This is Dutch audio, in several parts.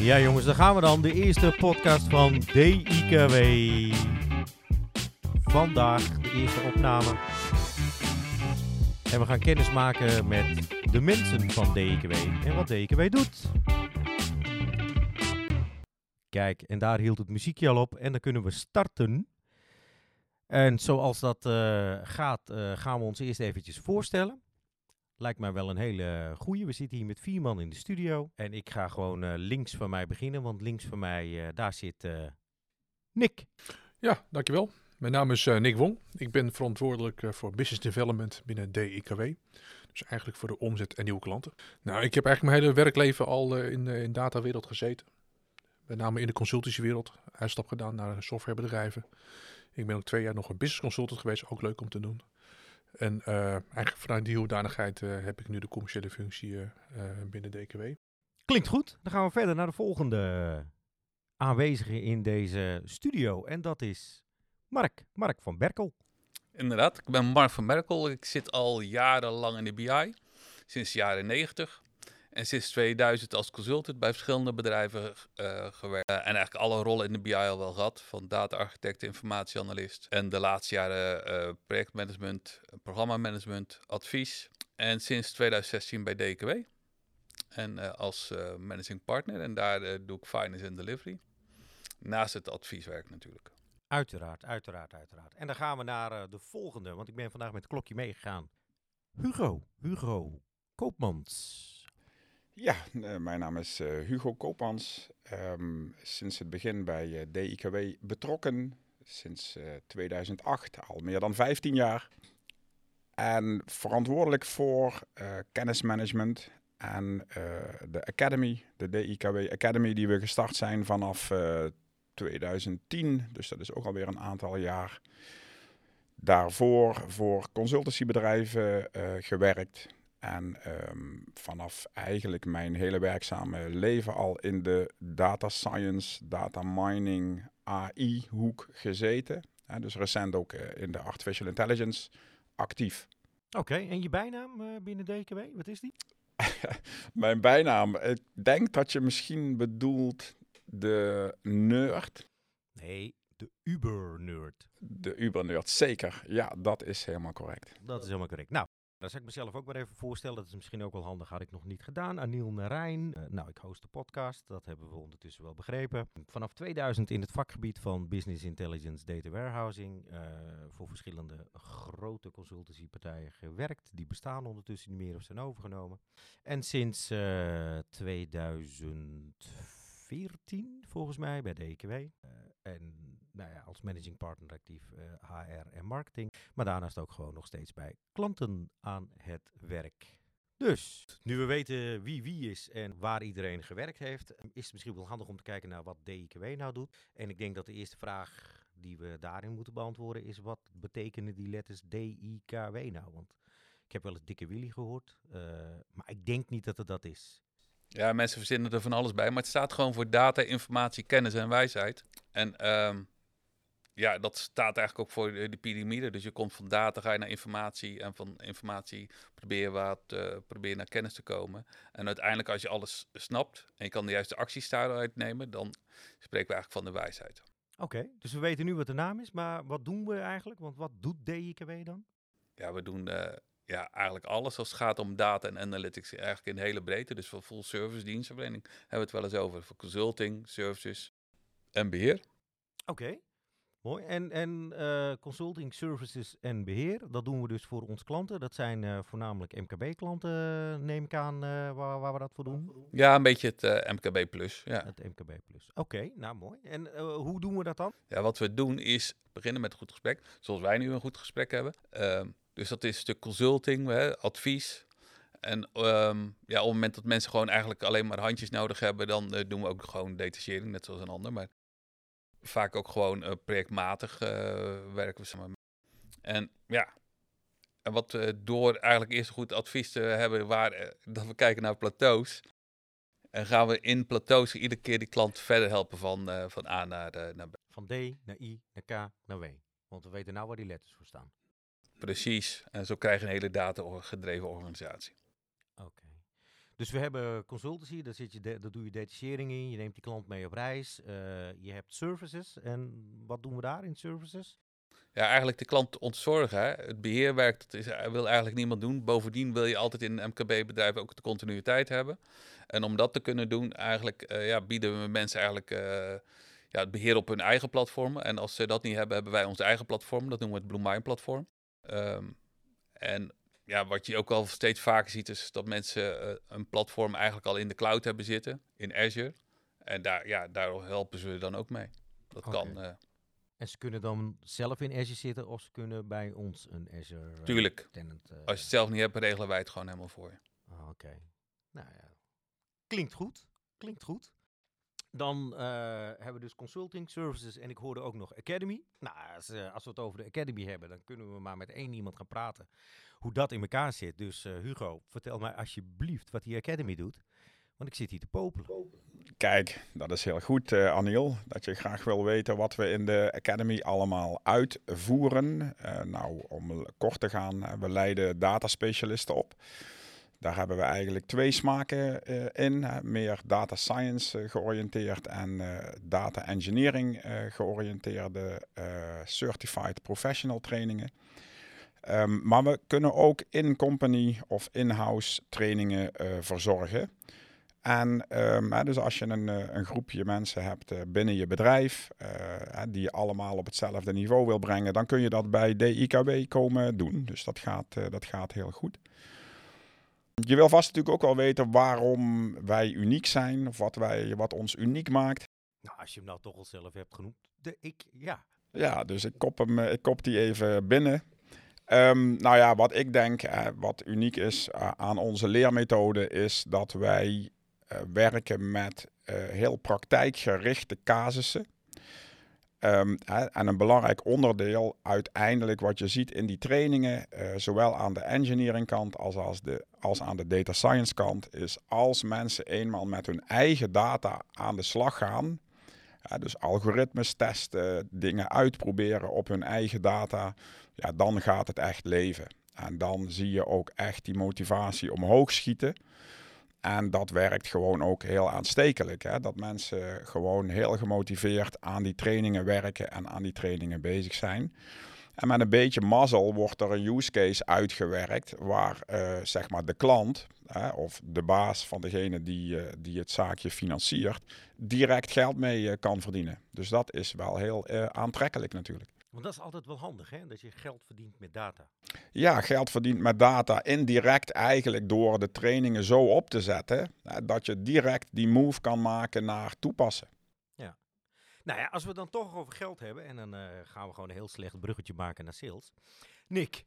Ja jongens, dan gaan we dan. De eerste podcast van DIKW. Vandaag de eerste opname. En we gaan kennis maken met de mensen van DIKW en wat DIKW doet. Kijk, en daar hield het muziekje al op en dan kunnen we starten. En zoals dat eh, gaat, eh, gaan we ons eerst eventjes voorstellen. Lijkt mij wel een hele goeie. We zitten hier met vier man in de studio. En ik ga gewoon eh, links van mij beginnen, want links van mij, eh, daar zit eh, Nick. Ja, dankjewel. Mijn naam is Nick Wong. Ik ben verantwoordelijk voor business development binnen DIKW. Dus eigenlijk voor de omzet en nieuwe klanten. Nou, ik heb eigenlijk mijn hele werkleven al in de in datawereld gezeten. Met name in de consultancywereld. Uitstap gedaan naar softwarebedrijven. Ik ben ook twee jaar nog een business consultant geweest. Ook leuk om te doen. En eh, eigenlijk vanuit die hoedanigheid eh, heb ik nu de commerciële functie eh, eh, binnen DKW. Klinkt goed. Dan gaan we verder naar de volgende aanwezige in deze studio. En dat is Mark. Mark van Berkel. Inderdaad, ik ben Mark van Merkel. Ik zit al jarenlang in de BI, sinds de jaren 90. En sinds 2000 als consultant bij verschillende bedrijven eh, gewerkt. Eh, en eigenlijk alle rollen in de BI al wel gehad. Van data-architect, informatieanalist. En de laatste jaren eh, projectmanagement, programmamanagement, advies. En sinds 2016 bij DKW. En als managing partner. En daar doe ik finance en delivery. Naast het advieswerk natuurlijk. Uiteraard, uiteraard, uiteraard. En dan gaan we naar de volgende, want ik ben vandaag met het klokje meegegaan. Hugo, Hugo Koopmans. Ja, eh, mijn naam is eh, Hugo Koopmans. Ehm, sinds het begin bij eh, DIKW betrokken. Sinds eh, 2008, al meer dan 15 jaar. En verantwoordelijk voor kennismanagement en de Academy, de DIKW Academy, die we gestart zijn vanaf eh, 2010. Dus dat is ook alweer een aantal jaar. Daarvoor voor consultancybedrijven gewerkt. En ehm, vanaf eigenlijk mijn hele werkzame leven al in de data science, data mining, AI hoek gezeten. Dus recent ook eh, in de artificial intelligence actief. Oké, en je bijnaam eh, binnen DKW, wat is die? Mijn bijnaam, ik denk dat je misschien bedoelt de nerd. Nee, de Uber-nerd. De Uber-nerd, zeker. Ja, dat is helemaal correct. Dat is helemaal correct. Nou, dan zou ik mezelf ook maar even voorstellen. Dat is misschien ook wel handig, had ik nog niet gedaan. Aniel Narijn. Eh, nou, ik host de podcast. Dat hebben we ondertussen wel begrepen. Vanaf 2000 in het vakgebied van Business Intelligence Data Warehousing. Eh, voor verschillende grote consultancypartijen gewerkt. Die bestaan ondertussen niet meer of zijn overgenomen. En sinds uh, 14 volgens mij bij DKW. Eh, en nou ja, als managing partner actief eh, HR en marketing. Maar daarnaast ook gewoon nog steeds bij klanten aan het werk. Dus, nu we weten wie wie is en waar iedereen gewerkt heeft, is het misschien wel handig om te kijken naar wat DIKW nou doet. En ik denk dat de eerste vraag die we daarin moeten beantwoorden is, wat betekenen die letters DIKW nou? Want ik heb wel eens dikke Willy gehoord, eh, maar ik denk niet dat het dat is. Ja, mensen verzinnen er van alles bij, maar het staat gewoon voor data, informatie, kennis en wijsheid. En ehm, ja, dat staat eigenlijk ook voor de, de piramide. Dus je komt van data, ga je naar informatie en van informatie probeer je wat, eh, probeer naar kennis te komen. En uiteindelijk als je alles snapt en je kan de juiste acties daaruit nemen, dan spreken we eigenlijk van de wijsheid. Oké, dus we weten nu wat de naam is, maar wat doen we eigenlijk? Want wat doet DIKW dan? Ja, we doen eh, ja, eigenlijk alles als het gaat om data en analytics, eigenlijk in de hele breedte. Dus voor full service dienstverlening hebben we het wel eens over. Voor consulting, services en beheer. Oké, mooi. En, en eh, consulting, services en beheer, dat doen we dus voor onze klanten. Dat zijn eh, voornamelijk MKB-klanten, neem ik aan, eh, waar, waar we dat voor doen. Ja, een beetje het MKB plus. Ja. Het MKB Plus. Oké, nou mooi. En hoe doen we dat dan? ja, wat we doen is beginnen met een goed gesprek, zoals wij nu een goed gesprek hebben. Dus dat is een stuk consulting, hè, advies. En ehm, ja, op het moment dat mensen gewoon eigenlijk alleen maar handjes nodig hebben, dan eh, doen we ook gewoon detachering, net zoals een ander. Maar vaak ook gewoon eh, projectmatig eh, werken we. En ja, en wat door eigenlijk eerst goed advies te hebben, waar dat we kijken naar plateaus. En gaan we in plateaus iedere keer die klant verder helpen van, van A naar, naar B. Van D naar I naar K naar W. Want we weten nou waar die letters voor staan. Precies. En zo krijg je een hele data-gedreven organisatie. Oké. Dus we hebben consultancy, daar, zit je de- daar doe je detachering in, je neemt die klant mee op reis. eh, je hebt services en wat doen we daar in services? Ja, eigenlijk de klant ontzorgen. Hè? Het beheerwerk dat is, eh, wil eigenlijk niemand doen. Bovendien wil je altijd in een MKB-bedrijf ook de continuïteit hebben. En om dat te kunnen doen, eigenlijk eh, ja, bieden we mensen eigenlijk ja, het beheer op hun eigen platform. En als ze dat niet hebben, hebben wij ons eigen platform. Dat noemen we het Blue Mind platform. Ehm, en ja, wat je ook al steeds vaker ziet, is dat mensen eh, een platform eigenlijk al in de cloud hebben zitten, in Azure. En daar, ja, daar helpen ze dan ook mee. Dat kan, eh, En ze kunnen dan zelf in Azure zitten of ze kunnen bij ons een Azure eh, tuurlijk. tenant... Als je het zelf niet hebt, regelen wij het gewoon helemaal voor je. Ah, Oké. Nou ja. Klinkt goed. Klinkt goed. Dan eh, hebben we dus consulting services en ik hoorde ook nog Academy. Nou, als, eh, als we het over de Academy hebben, dan kunnen we maar met één iemand gaan praten. Hoe dat in elkaar zit. Dus eh, Hugo, vertel mij alsjeblieft wat die Academy doet. Want ik zit hier te popelen. Kijk, dat is heel goed, eh Aniel. Dat je graag wil weten wat we in de Academy allemaal uitvoeren. Nou, om kort te gaan, we leiden dataspecialisten op. Daar hebben we eigenlijk twee smaken eh, in. meer data science eh, georiënteerd en eh, data engineering georiënteerde certified professional trainingen. Ehm, maar we kunnen ook in-company of in-house trainingen verzorgen. En ehm, hè, dus als je een, een groepje mensen hebt binnen je bedrijf, die je allemaal op hetzelfde niveau wil brengen, dan kun je dat bij DIKW komen doen. Dus dat gaat, dat gaat heel goed. Je wil vast natuurlijk ook wel weten waarom wij uniek zijn, of wat, wij, wat ons uniek maakt. Nou, als je hem nou toch al zelf hebt genoemd. De, ik, ja. Ja, dus ik kop, hem, eh, ik kop die even binnen. Ehm, nou ja, wat ik denk, eh, wat uniek is eh, aan onze leermethode, is dat wij werken met heel praktijkgerichte casussen. Ehm, hè, en een belangrijk onderdeel uiteindelijk wat je ziet in die trainingen, zowel aan de engineering kant als, als, de, als aan de data science kant, is als mensen eenmaal met hun eigen data aan de slag gaan, ja, dus algoritmes testen, dingen uitproberen op hun eigen data, ja, dan gaat het echt leven. En dan zie je ook echt die motivatie omhoog schieten. En dat werkt gewoon ook heel aanstekelijk. Hè? Dat mensen gewoon heel gemotiveerd aan die trainingen werken en aan die trainingen bezig zijn. En met een beetje mazzel wordt er een use case uitgewerkt waar eh, zeg maar de klant hè, of de baas van degene die, eh, die het zaakje financiert direct geld mee eh, kan verdienen. Dus dat is wel heel aantrekkelijk natuurlijk. Want dat is altijd wel handig, hè? Dat je geld verdient met data. Ja, geld verdient met data indirect eigenlijk door de trainingen zo op te zetten hè, dat je direct die move kan maken naar toepassen. Nou ja, als we dan toch over geld hebben, en dan eh, gaan we gewoon een heel slecht bruggetje maken naar sales. Nick,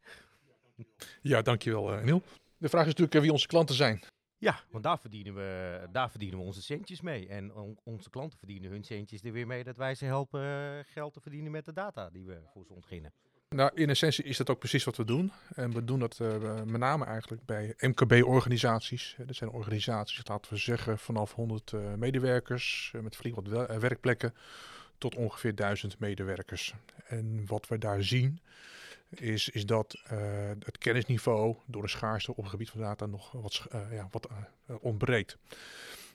Ja, dankjewel uh, Neil. De vraag is natuurlijk eh, wie onze klanten zijn. ja, want daar verdienen we, daar verdienen we onze centjes mee. En on- onze klanten verdienen hun centjes er weer mee dat wij ze helpen geld te verdienen met de data die we voor ze ontginnen. Nou, in essentie is dat ook precies wat we doen. En we doen dat eh, met name eigenlijk bij MKB-organisaties. Dat zijn organisaties, laten we zeggen, vanaf 100 eh, medewerkers eh, met flink wat eh, werkplekken tot ongeveer 1000 medewerkers. En wat we daar zien is, is dat eh, het kennisniveau door de schaarste op het gebied van data nog wat, eh, ja, wat eh, ontbreekt.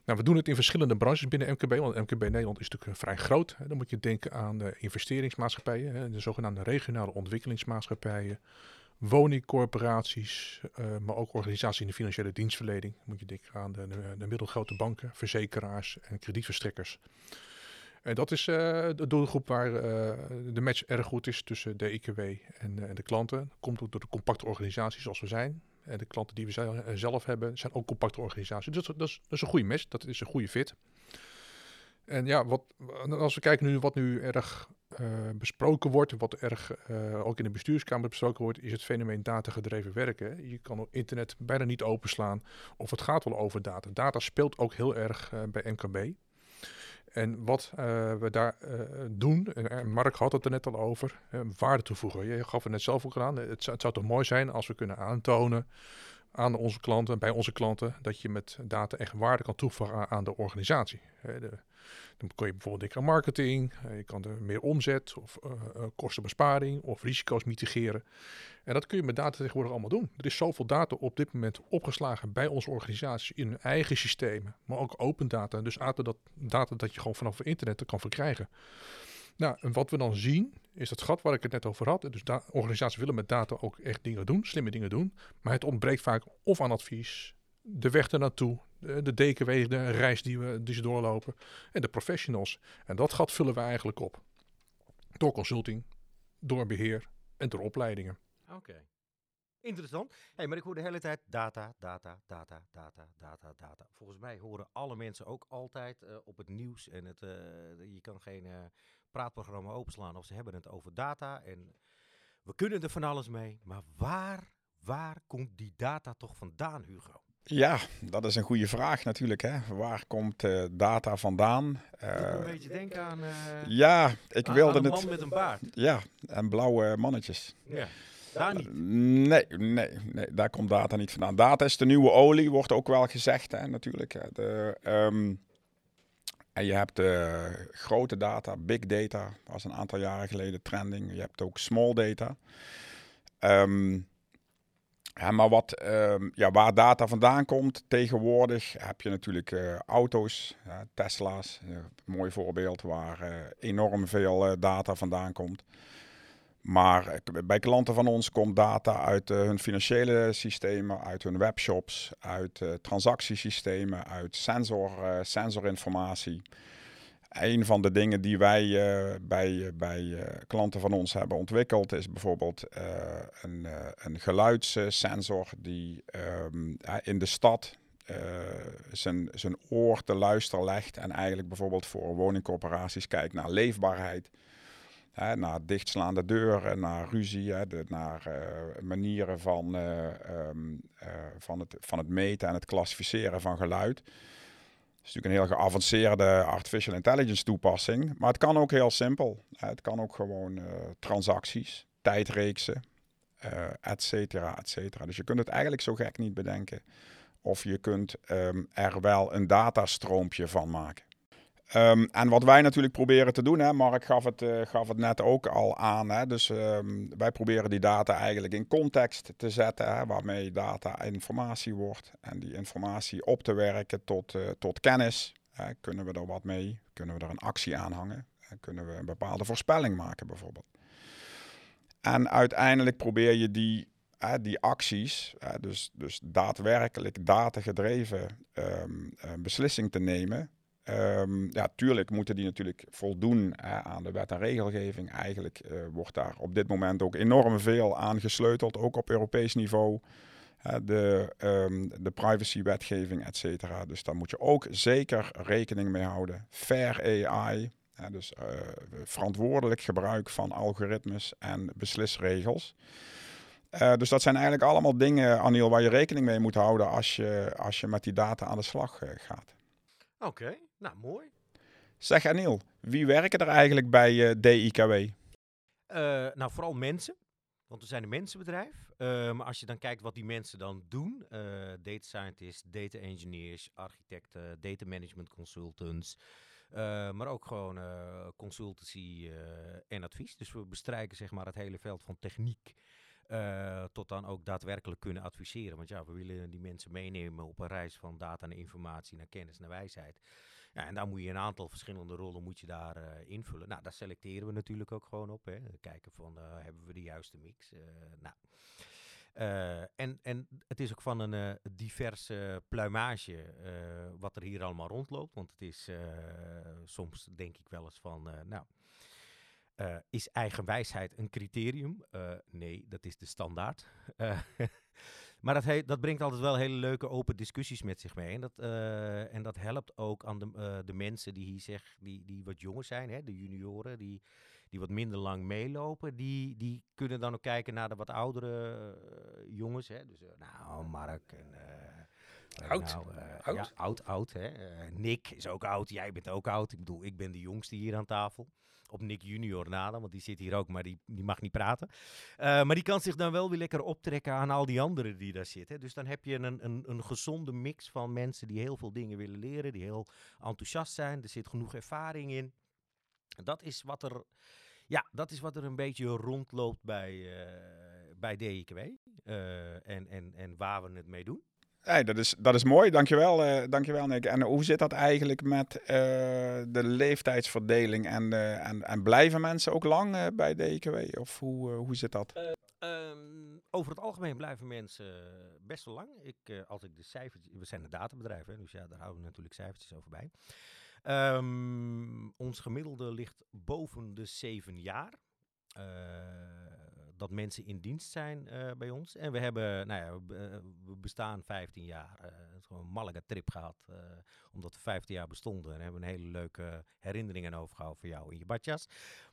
Nou, we doen het in verschillende branches binnen MKB, want MKB Nederland is natuurlijk eh, vrij groot. Dan moet je denken aan de investeringsmaatschappijen, hè, de zogenaamde regionale ontwikkelingsmaatschappijen, woningcorporaties, eh, maar ook organisaties in de financiële dienstverlening. Dan moet je denken aan de, de, de middelgrote banken, verzekeraars en kredietverstrekkers. En dat is eh, de doelgroep waar eh, de match erg goed is tussen de IKW en, eh, de klanten. Komt ook door de compacte organisaties zoals we zijn. En de klanten die we eh, zelf hebben zijn ook compacte organisaties. Dus dat, is, een goede match, dat is een goede fit. En ja, wat, als we kijken nu wat nu erg eh, besproken wordt, wat erg eh, ook in de bestuurskamer besproken wordt, is het fenomeen datagedreven werken. Je kan op internet bijna niet openslaan of het gaat wel over data. Data speelt ook heel erg eh, bij MKB. En wat eh, we daar eh, doen, en Mark had het er net al over, eh, waarde toevoegen. Je gaf het net zelf ook aan. Het het zou toch mooi zijn als we kunnen aantonen aan onze klanten, bij onze klanten, dat je met data echt waarde kan toevoegen aan de organisatie. Dan kun je bijvoorbeeld denken aan marketing, eh, je kan er meer omzet of uh, kostenbesparing of risico's mitigeren. En dat kun je met data tegenwoordig allemaal doen. Er is zoveel data op dit moment opgeslagen bij onze organisatie in hun eigen systemen, maar ook open data. Dus data dat, data dat je gewoon vanaf het internet kan verkrijgen. Nou, en wat we dan zien, is dat gat waar ik het net over had. Dus organisaties willen met data ook echt dingen doen, slimme dingen doen. Maar het ontbreekt vaak of aan advies, de weg ernaartoe, de, de DKW, de reis die, we, die ze doorlopen en de professionals. En dat gat vullen we eigenlijk op. Door consulting, door beheer en door opleidingen. Oké. Interessant. Hey, maar ik hoor de hele tijd data, data, data, data, data, data. Volgens mij horen alle mensen ook altijd uh, op het nieuws en het, uh, je kan geen uh, praatprogramma openslaan of ze hebben het over data en we kunnen er van alles mee. Maar waar, waar komt die data toch vandaan, Hugo? Ja, dat is een goede vraag natuurlijk. Hè. Waar komt uh, data vandaan? Uh, een beetje denken aan. Uh, ja, ik aan, wilde aan een het. man met een baard. Ja, en blauwe mannetjes. Ja. Daar niet. Nee, nee, nee, daar komt data niet vandaan. Data is de nieuwe olie, wordt ook wel gezegd, hè, natuurlijk. De, um, je hebt uh, grote data, big data, was een aantal jaren geleden trending. Je hebt ook small data. Um, ja, maar wat, um, ja, waar data vandaan komt tegenwoordig, heb je natuurlijk uh, auto's, Tesla's, een mooi voorbeeld waar uh, enorm veel data vandaan komt. Maar bij klanten van ons komt data uit hun financiële systemen, uit hun webshops, uit transactiesystemen, uit sensor, sensorinformatie. Een van de dingen die wij bij, bij klanten van ons hebben ontwikkeld is bijvoorbeeld een, een geluidssensor die um, in de stad zijn, zijn oor te luisteren legt en eigenlijk bijvoorbeeld voor woningcorporaties kijkt naar leefbaarheid. Hè, naar dichtslaande deuren, naar ruzie, hè, naar manieren van, um, van, het, van het meten en het klassificeren van geluid. Het is natuurlijk een heel geavanceerde artificial intelligence toepassing. Maar het kan ook heel simpel. Het kan ook gewoon transacties, tijdreeksen, uh, et cetera, et cetera. Dus je kunt het eigenlijk zo gek niet bedenken. Of je kunt um, er wel een datastroompje van maken. Um, en wat wij natuurlijk proberen te doen, hè, Mark gaf het, uh, gaf het net ook al aan. Hè, dus um, wij proberen die data eigenlijk in context te zetten, hè, waarmee data informatie wordt. En die informatie op te werken tot, uh, tot kennis. Hè, kunnen we er wat mee? Kunnen we er een actie aan hangen? Kunnen we een bepaalde voorspelling maken bijvoorbeeld? En uiteindelijk probeer je die, die acties, dus, dus daadwerkelijk datagedreven um, uh, beslissing te nemen Um, ja, tuurlijk moeten die natuurlijk voldoen hè, aan de wet en regelgeving. Eigenlijk uh, wordt daar op dit moment ook enorm veel aan gesleuteld, ook op Europees niveau. Uh, de, um, de privacywetgeving, et cetera. Dus daar moet je ook zeker rekening mee houden. Fair AI, hè, dus uh, verantwoordelijk gebruik van algoritmes en beslisregels. Uh, dus dat zijn eigenlijk allemaal dingen, Aniel, waar je rekening mee moet houden als je, als je met die data aan de slag gaat. Oké, okay, nou mooi. Zeg Aniel, wie werken er eigenlijk bij uh, DIKW? Uh, nou, vooral mensen. Want we zijn een mensenbedrijf. Uh, maar als je dan kijkt wat die mensen dan doen. data scientists, data engineers, architecten, data management consultants. maar ook gewoon consultancy en advies. Dus we bestrijken zeg maar het hele veld van techniek. Uh, tot dan ook daadwerkelijk kunnen adviseren. Want ja, we willen die mensen meenemen op een reis van data en informatie naar kennis naar wijsheid. Ja, en daar moet je een aantal verschillende rollen moet je daar uh, invullen. Nou, daar selecteren we natuurlijk ook gewoon op. Hè. Kijken van, uh, hebben we de juiste mix? nou. en, en het is ook van een diverse pluimage wat er hier allemaal rondloopt. Want het is soms denk ik wel eens van, nou... Uh, is eigen wijsheid een criterium? Uh, nee, dat is de standaard. Uh, maar dat, dat, brengt altijd wel hele leuke open discussies met zich mee. En dat, en dat helpt ook aan de, de mensen die hier zeg, die, die wat jonger zijn, hè, de junioren, die, die wat minder lang meelopen. Die, die kunnen dan ook kijken naar de wat oudere jongens. Hè. Dus nou, Mark en Eh, Oud? nou, eh, Oud? Ja, oud, oud. Hè? Eh, Nick is ook oud. Jij bent ook oud. Ik bedoel, ik ben de jongste hier aan tafel. Op Nick junior na dan, want die zit hier ook, maar die, die mag niet praten. Eh, maar die kan zich dan wel weer lekker optrekken aan al die anderen die daar zitten. Dus dan heb je een, een, een gezonde mix van mensen die heel veel dingen willen leren, die heel enthousiast zijn. Er zit genoeg ervaring in. Dat is wat er, ja, dat is wat er een beetje rondloopt bij, eh, bij DIKW. Eh, en, en, en waar we het mee doen. Hey, dat, is, dat is mooi, dankjewel, eh dankjewel Nick. En hoe zit dat eigenlijk met eh, de leeftijdsverdeling? En, eh, en, en blijven mensen ook lang bij DKW? Of hoe, hoe zit dat? Ehm, over het algemeen blijven mensen best wel lang. Ik, als ik de cijfertjes, we zijn een databedrijf, hè, dus ja, daar houden we natuurlijk cijfertjes over bij. Ehm, ons gemiddelde ligt boven de zeven jaar. Dat mensen in dienst zijn eh, bij ons. En we hebben, nou ja, we, eh, bestaan 15 jaar. het is gewoon een Malaga trip gehad. eh, omdat we 15 jaar bestonden. En hebben een hele leuke herinneringen overgehouden voor jou in je badjas.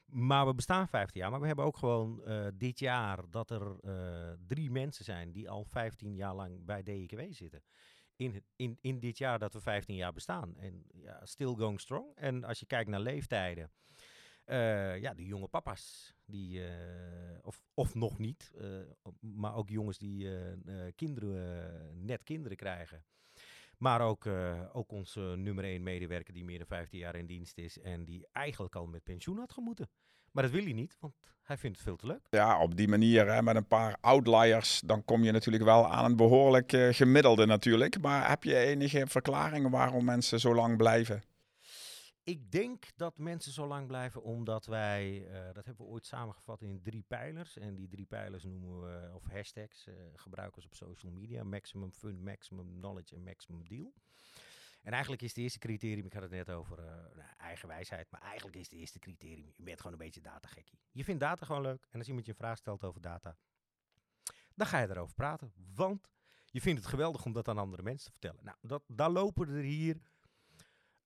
Maar we bestaan 15 jaar. Maar we hebben ook gewoon dit jaar dat er drie mensen zijn die al 15 jaar lang bij DIKW zitten. In, in, in dit jaar dat we 15 jaar bestaan. En ja, still going strong. En als je kijkt naar leeftijden. Eh, ja, de jonge papa's. Die, eh, of, of nog niet. eh, maar ook jongens die kinderen, net kinderen krijgen. Maar ook, ook onze nummer 1 medewerker die meer dan 15 jaar in dienst is. En die eigenlijk al met pensioen had gemoeten. Maar dat wil hij niet, want hij vindt het veel te leuk. Ja, op die manier hè, met een paar outliers, dan kom je natuurlijk wel aan een behoorlijk eh, gemiddelde natuurlijk. Maar heb je enige verklaring waarom mensen zo lang blijven? Ik denk dat mensen zo lang blijven omdat wij, eh, dat hebben we ooit samengevat in drie pijlers. En die drie pijlers noemen we, of hashtags, eh gebruiken we op social media. Maximum fun, maximum knowledge en maximum deal. En eigenlijk is het eerste criterium, ik had het net over nou, eigen wijsheid, maar eigenlijk is het eerste criterium, je bent gewoon een beetje datagekkie. Je vindt data gewoon leuk en als iemand je een vraag stelt over data, dan ga je erover praten. Want je vindt het geweldig om dat aan andere mensen te vertellen. Nou, dat, daar lopen er hier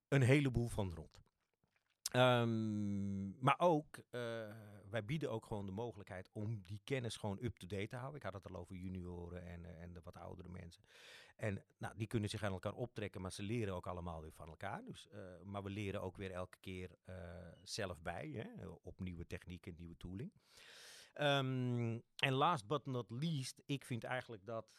een heleboel van rond. Ehm, maar ook, eh, wij bieden ook gewoon de mogelijkheid om die kennis gewoon up-to-date te houden. Ik had het al over junioren en, eh, en de wat oudere mensen. En nou, die kunnen zich aan elkaar optrekken, maar ze leren ook allemaal weer van elkaar. Dus, eh, maar we leren ook weer elke keer zelf bij, hè, op nieuwe technieken, nieuwe tooling. Ehm, en last but not least, ik vind eigenlijk dat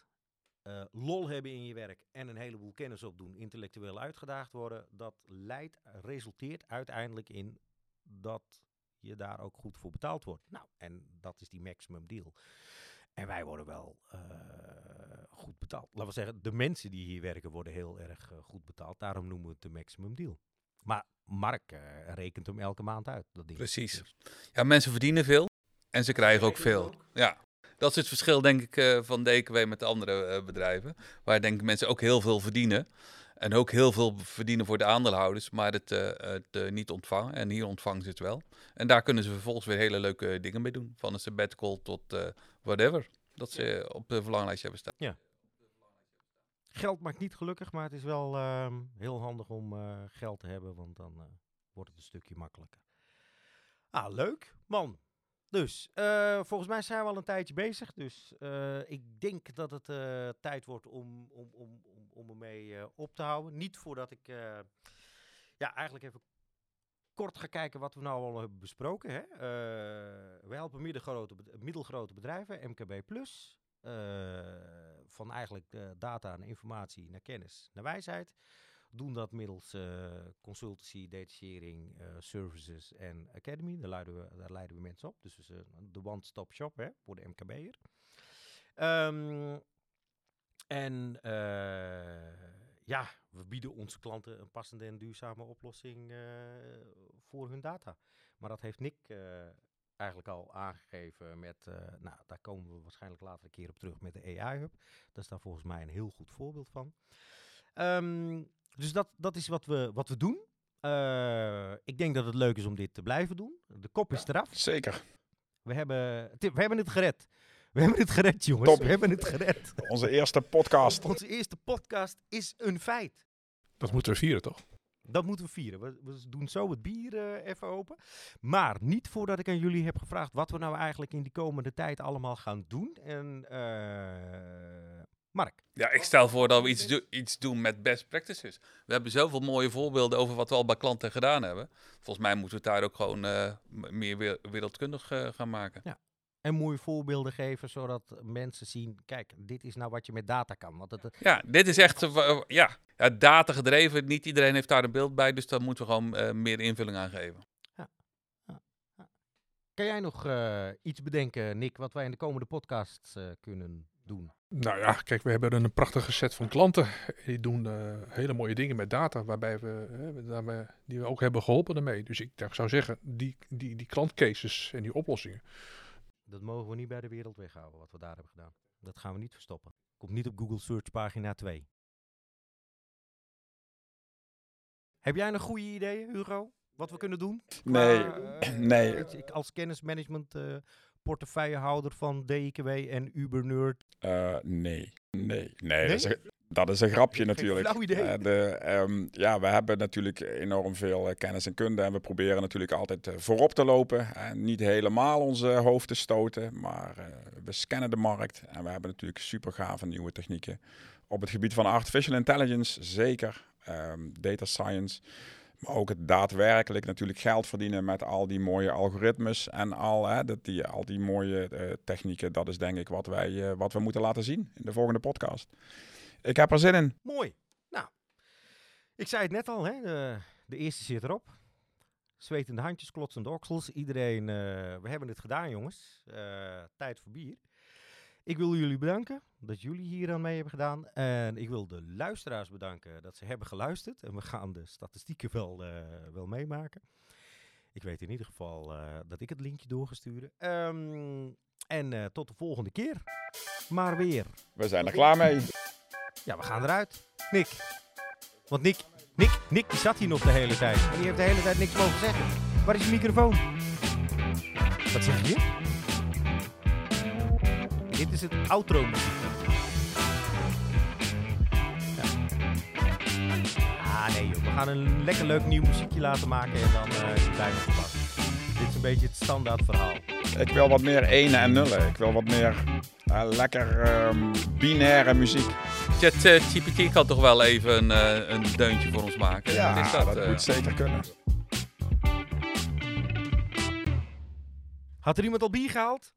eh, lol hebben in je werk en een heleboel kennis opdoen, intellectueel uitgedaagd worden, dat leidt, resulteert uiteindelijk in dat je daar ook goed voor betaald wordt. Nou, en dat is die maximum deal. En wij worden wel eh, goed betaald. Laten we zeggen, de mensen die hier werken worden heel erg eh, goed betaald. Daarom noemen we het de maximum deal. Maar Mark rekent hem elke maand uit. Dat ding. Precies. Ja, mensen verdienen veel en ze krijgen ook veel. Ja, dat is het verschil denk ik eh, van DKW met de andere eh, bedrijven. Waar denk ik mensen ook heel veel verdienen. En ook heel veel verdienen voor de aandeelhouders, maar het, eh, het niet ontvangen. En hier ontvangen ze het wel. En daar kunnen ze vervolgens weer hele leuke dingen mee doen. Van een sabbatical tot whatever. Dat ze op de verlanglijstje hebben staan. Geld maakt niet gelukkig, maar het is wel ehm, heel handig om geld te hebben, want dan wordt het een stukje makkelijker. Ah, leuk, man. Dus, eh, volgens mij zijn we al een tijdje bezig, dus eh, ik denk dat het eh, tijd wordt om, om, om, om, om ermee op te houden. Niet voordat ik, ja, eigenlijk even kort ga kijken wat we nou al hebben besproken. Hè? We helpen middelgrote, middelgrote bedrijven, MKB+. Plus. Van eigenlijk data en informatie naar kennis, naar wijsheid. Doen dat middels eh, consultancy, detachering, eh, services en academy. Daar leiden, we, daar leiden we mensen op. Dus de one-stop shop hè, voor de MKB'er. Ehm en eh, ja, we bieden onze klanten een passende en duurzame oplossing voor hun data. Maar dat heeft Nick eigenlijk al aangegeven met, nou, daar komen we waarschijnlijk later een keer op terug met de AI-hub. Dat is daar volgens mij een heel goed voorbeeld van. Ehm, dus dat, dat is wat we, wat we doen. Eh, ik denk dat het leuk is om dit te blijven doen. De kop is eraf. Zeker. We hebben, Tim, we hebben het gered. We hebben het gered, jongens. Top. We hebben het gered. Onze eerste podcast. Onze eerste podcast is een feit. Dat moeten we vieren, toch? Dat moeten we vieren. We, we doen zo het bier eh, even open. Maar niet voordat ik aan jullie heb gevraagd wat we nou eigenlijk in die komende tijd allemaal gaan doen. En eh, Mark. Ja, ik stel voor dat we iets, do- iets doen met best practices. We hebben zoveel mooie voorbeelden over wat we al bij klanten gedaan hebben. Volgens mij moeten we het daar ook gewoon eh, meer we- wereldkundig eh, gaan maken. En mooie voorbeelden geven, zodat mensen zien, kijk, dit is nou wat je met data kan. Want het, Ja, dit is echt eh, ja, ja, data gedreven. Niet iedereen heeft daar een beeld bij, dus daar moeten we gewoon meer invulling aan geven. kan jij nog iets bedenken, Nick, wat wij in de komende podcast eh, kunnen doen? Nou ja, kijk, we hebben een prachtige set van klanten. Die doen eh, hele mooie dingen met data, waarbij we, eh, die we ook hebben geholpen ermee. Dus ik zou zeggen, die, die, die klantcases en die oplossingen. Dat mogen we niet bij de wereld weghouden, wat we daar hebben gedaan. Dat gaan we niet verstoppen. Komt niet op Google Search pagina 2. Heb jij nog goede ideeën, Hugo? Wat we kunnen doen? Nee, Qua, eh, nee. als kennismanagement eh, portefeuillehouder van DIKW en Ubernerd. Eh, nee, nee, nee. Dat, is een, dat is een grapje natuurlijk. flauw idee. Eh, de, ehm, ja, we hebben natuurlijk enorm veel eh, kennis en kunde. En we proberen natuurlijk altijd voorop te lopen. En niet helemaal onze hoofd te stoten. Maar we scannen de markt. En we hebben natuurlijk super gave nieuwe technieken. Op het gebied van artificial intelligence zeker. Ehm, data science. Maar ook het daadwerkelijk natuurlijk geld verdienen met al die mooie algoritmes en al, hè, dat die, al die mooie eh, technieken. Dat is denk ik wat, wij, eh, wat we moeten laten zien in de volgende podcast. Ik heb er zin in. Mooi. Nou, ik zei het net al, hè, de, de eerste zit erop. Zwetende handjes, klotsende oksels. Iedereen, eh, we hebben het gedaan, jongens. Tijd voor bier. Ik wil jullie bedanken dat jullie hier aan mee hebben gedaan. En ik wil de luisteraars bedanken dat ze hebben geluisterd. En we gaan de statistieken wel, eh, wel meemaken. Ik weet in ieder geval eh, dat ik het linkje door ga sturen. Ehm, en eh, tot de volgende keer. Maar weer. We zijn er klaar mee. Ja, we gaan eruit. Nick. Want Nick, Nick, Nick die zat hier nog de hele tijd. En die heeft de hele tijd niks mogen zeggen. Waar is je microfoon? Wat zeg je? Dit is het outro muziek. Ja. Ah nee joh, we gaan een lekker leuk nieuw muziekje laten maken en dan eh is het bijna gepakt. Dit is een beetje het standaard verhaal. Ik wil wat meer ene en nullen. Ik wil wat meer eh, lekker ehm, binaire muziek. ChatGPT kan toch wel even een, eh, een deuntje voor ons maken? Ja, Wat is dat? dat eh? moet zeker kunnen. Had er iemand al bier gehaald?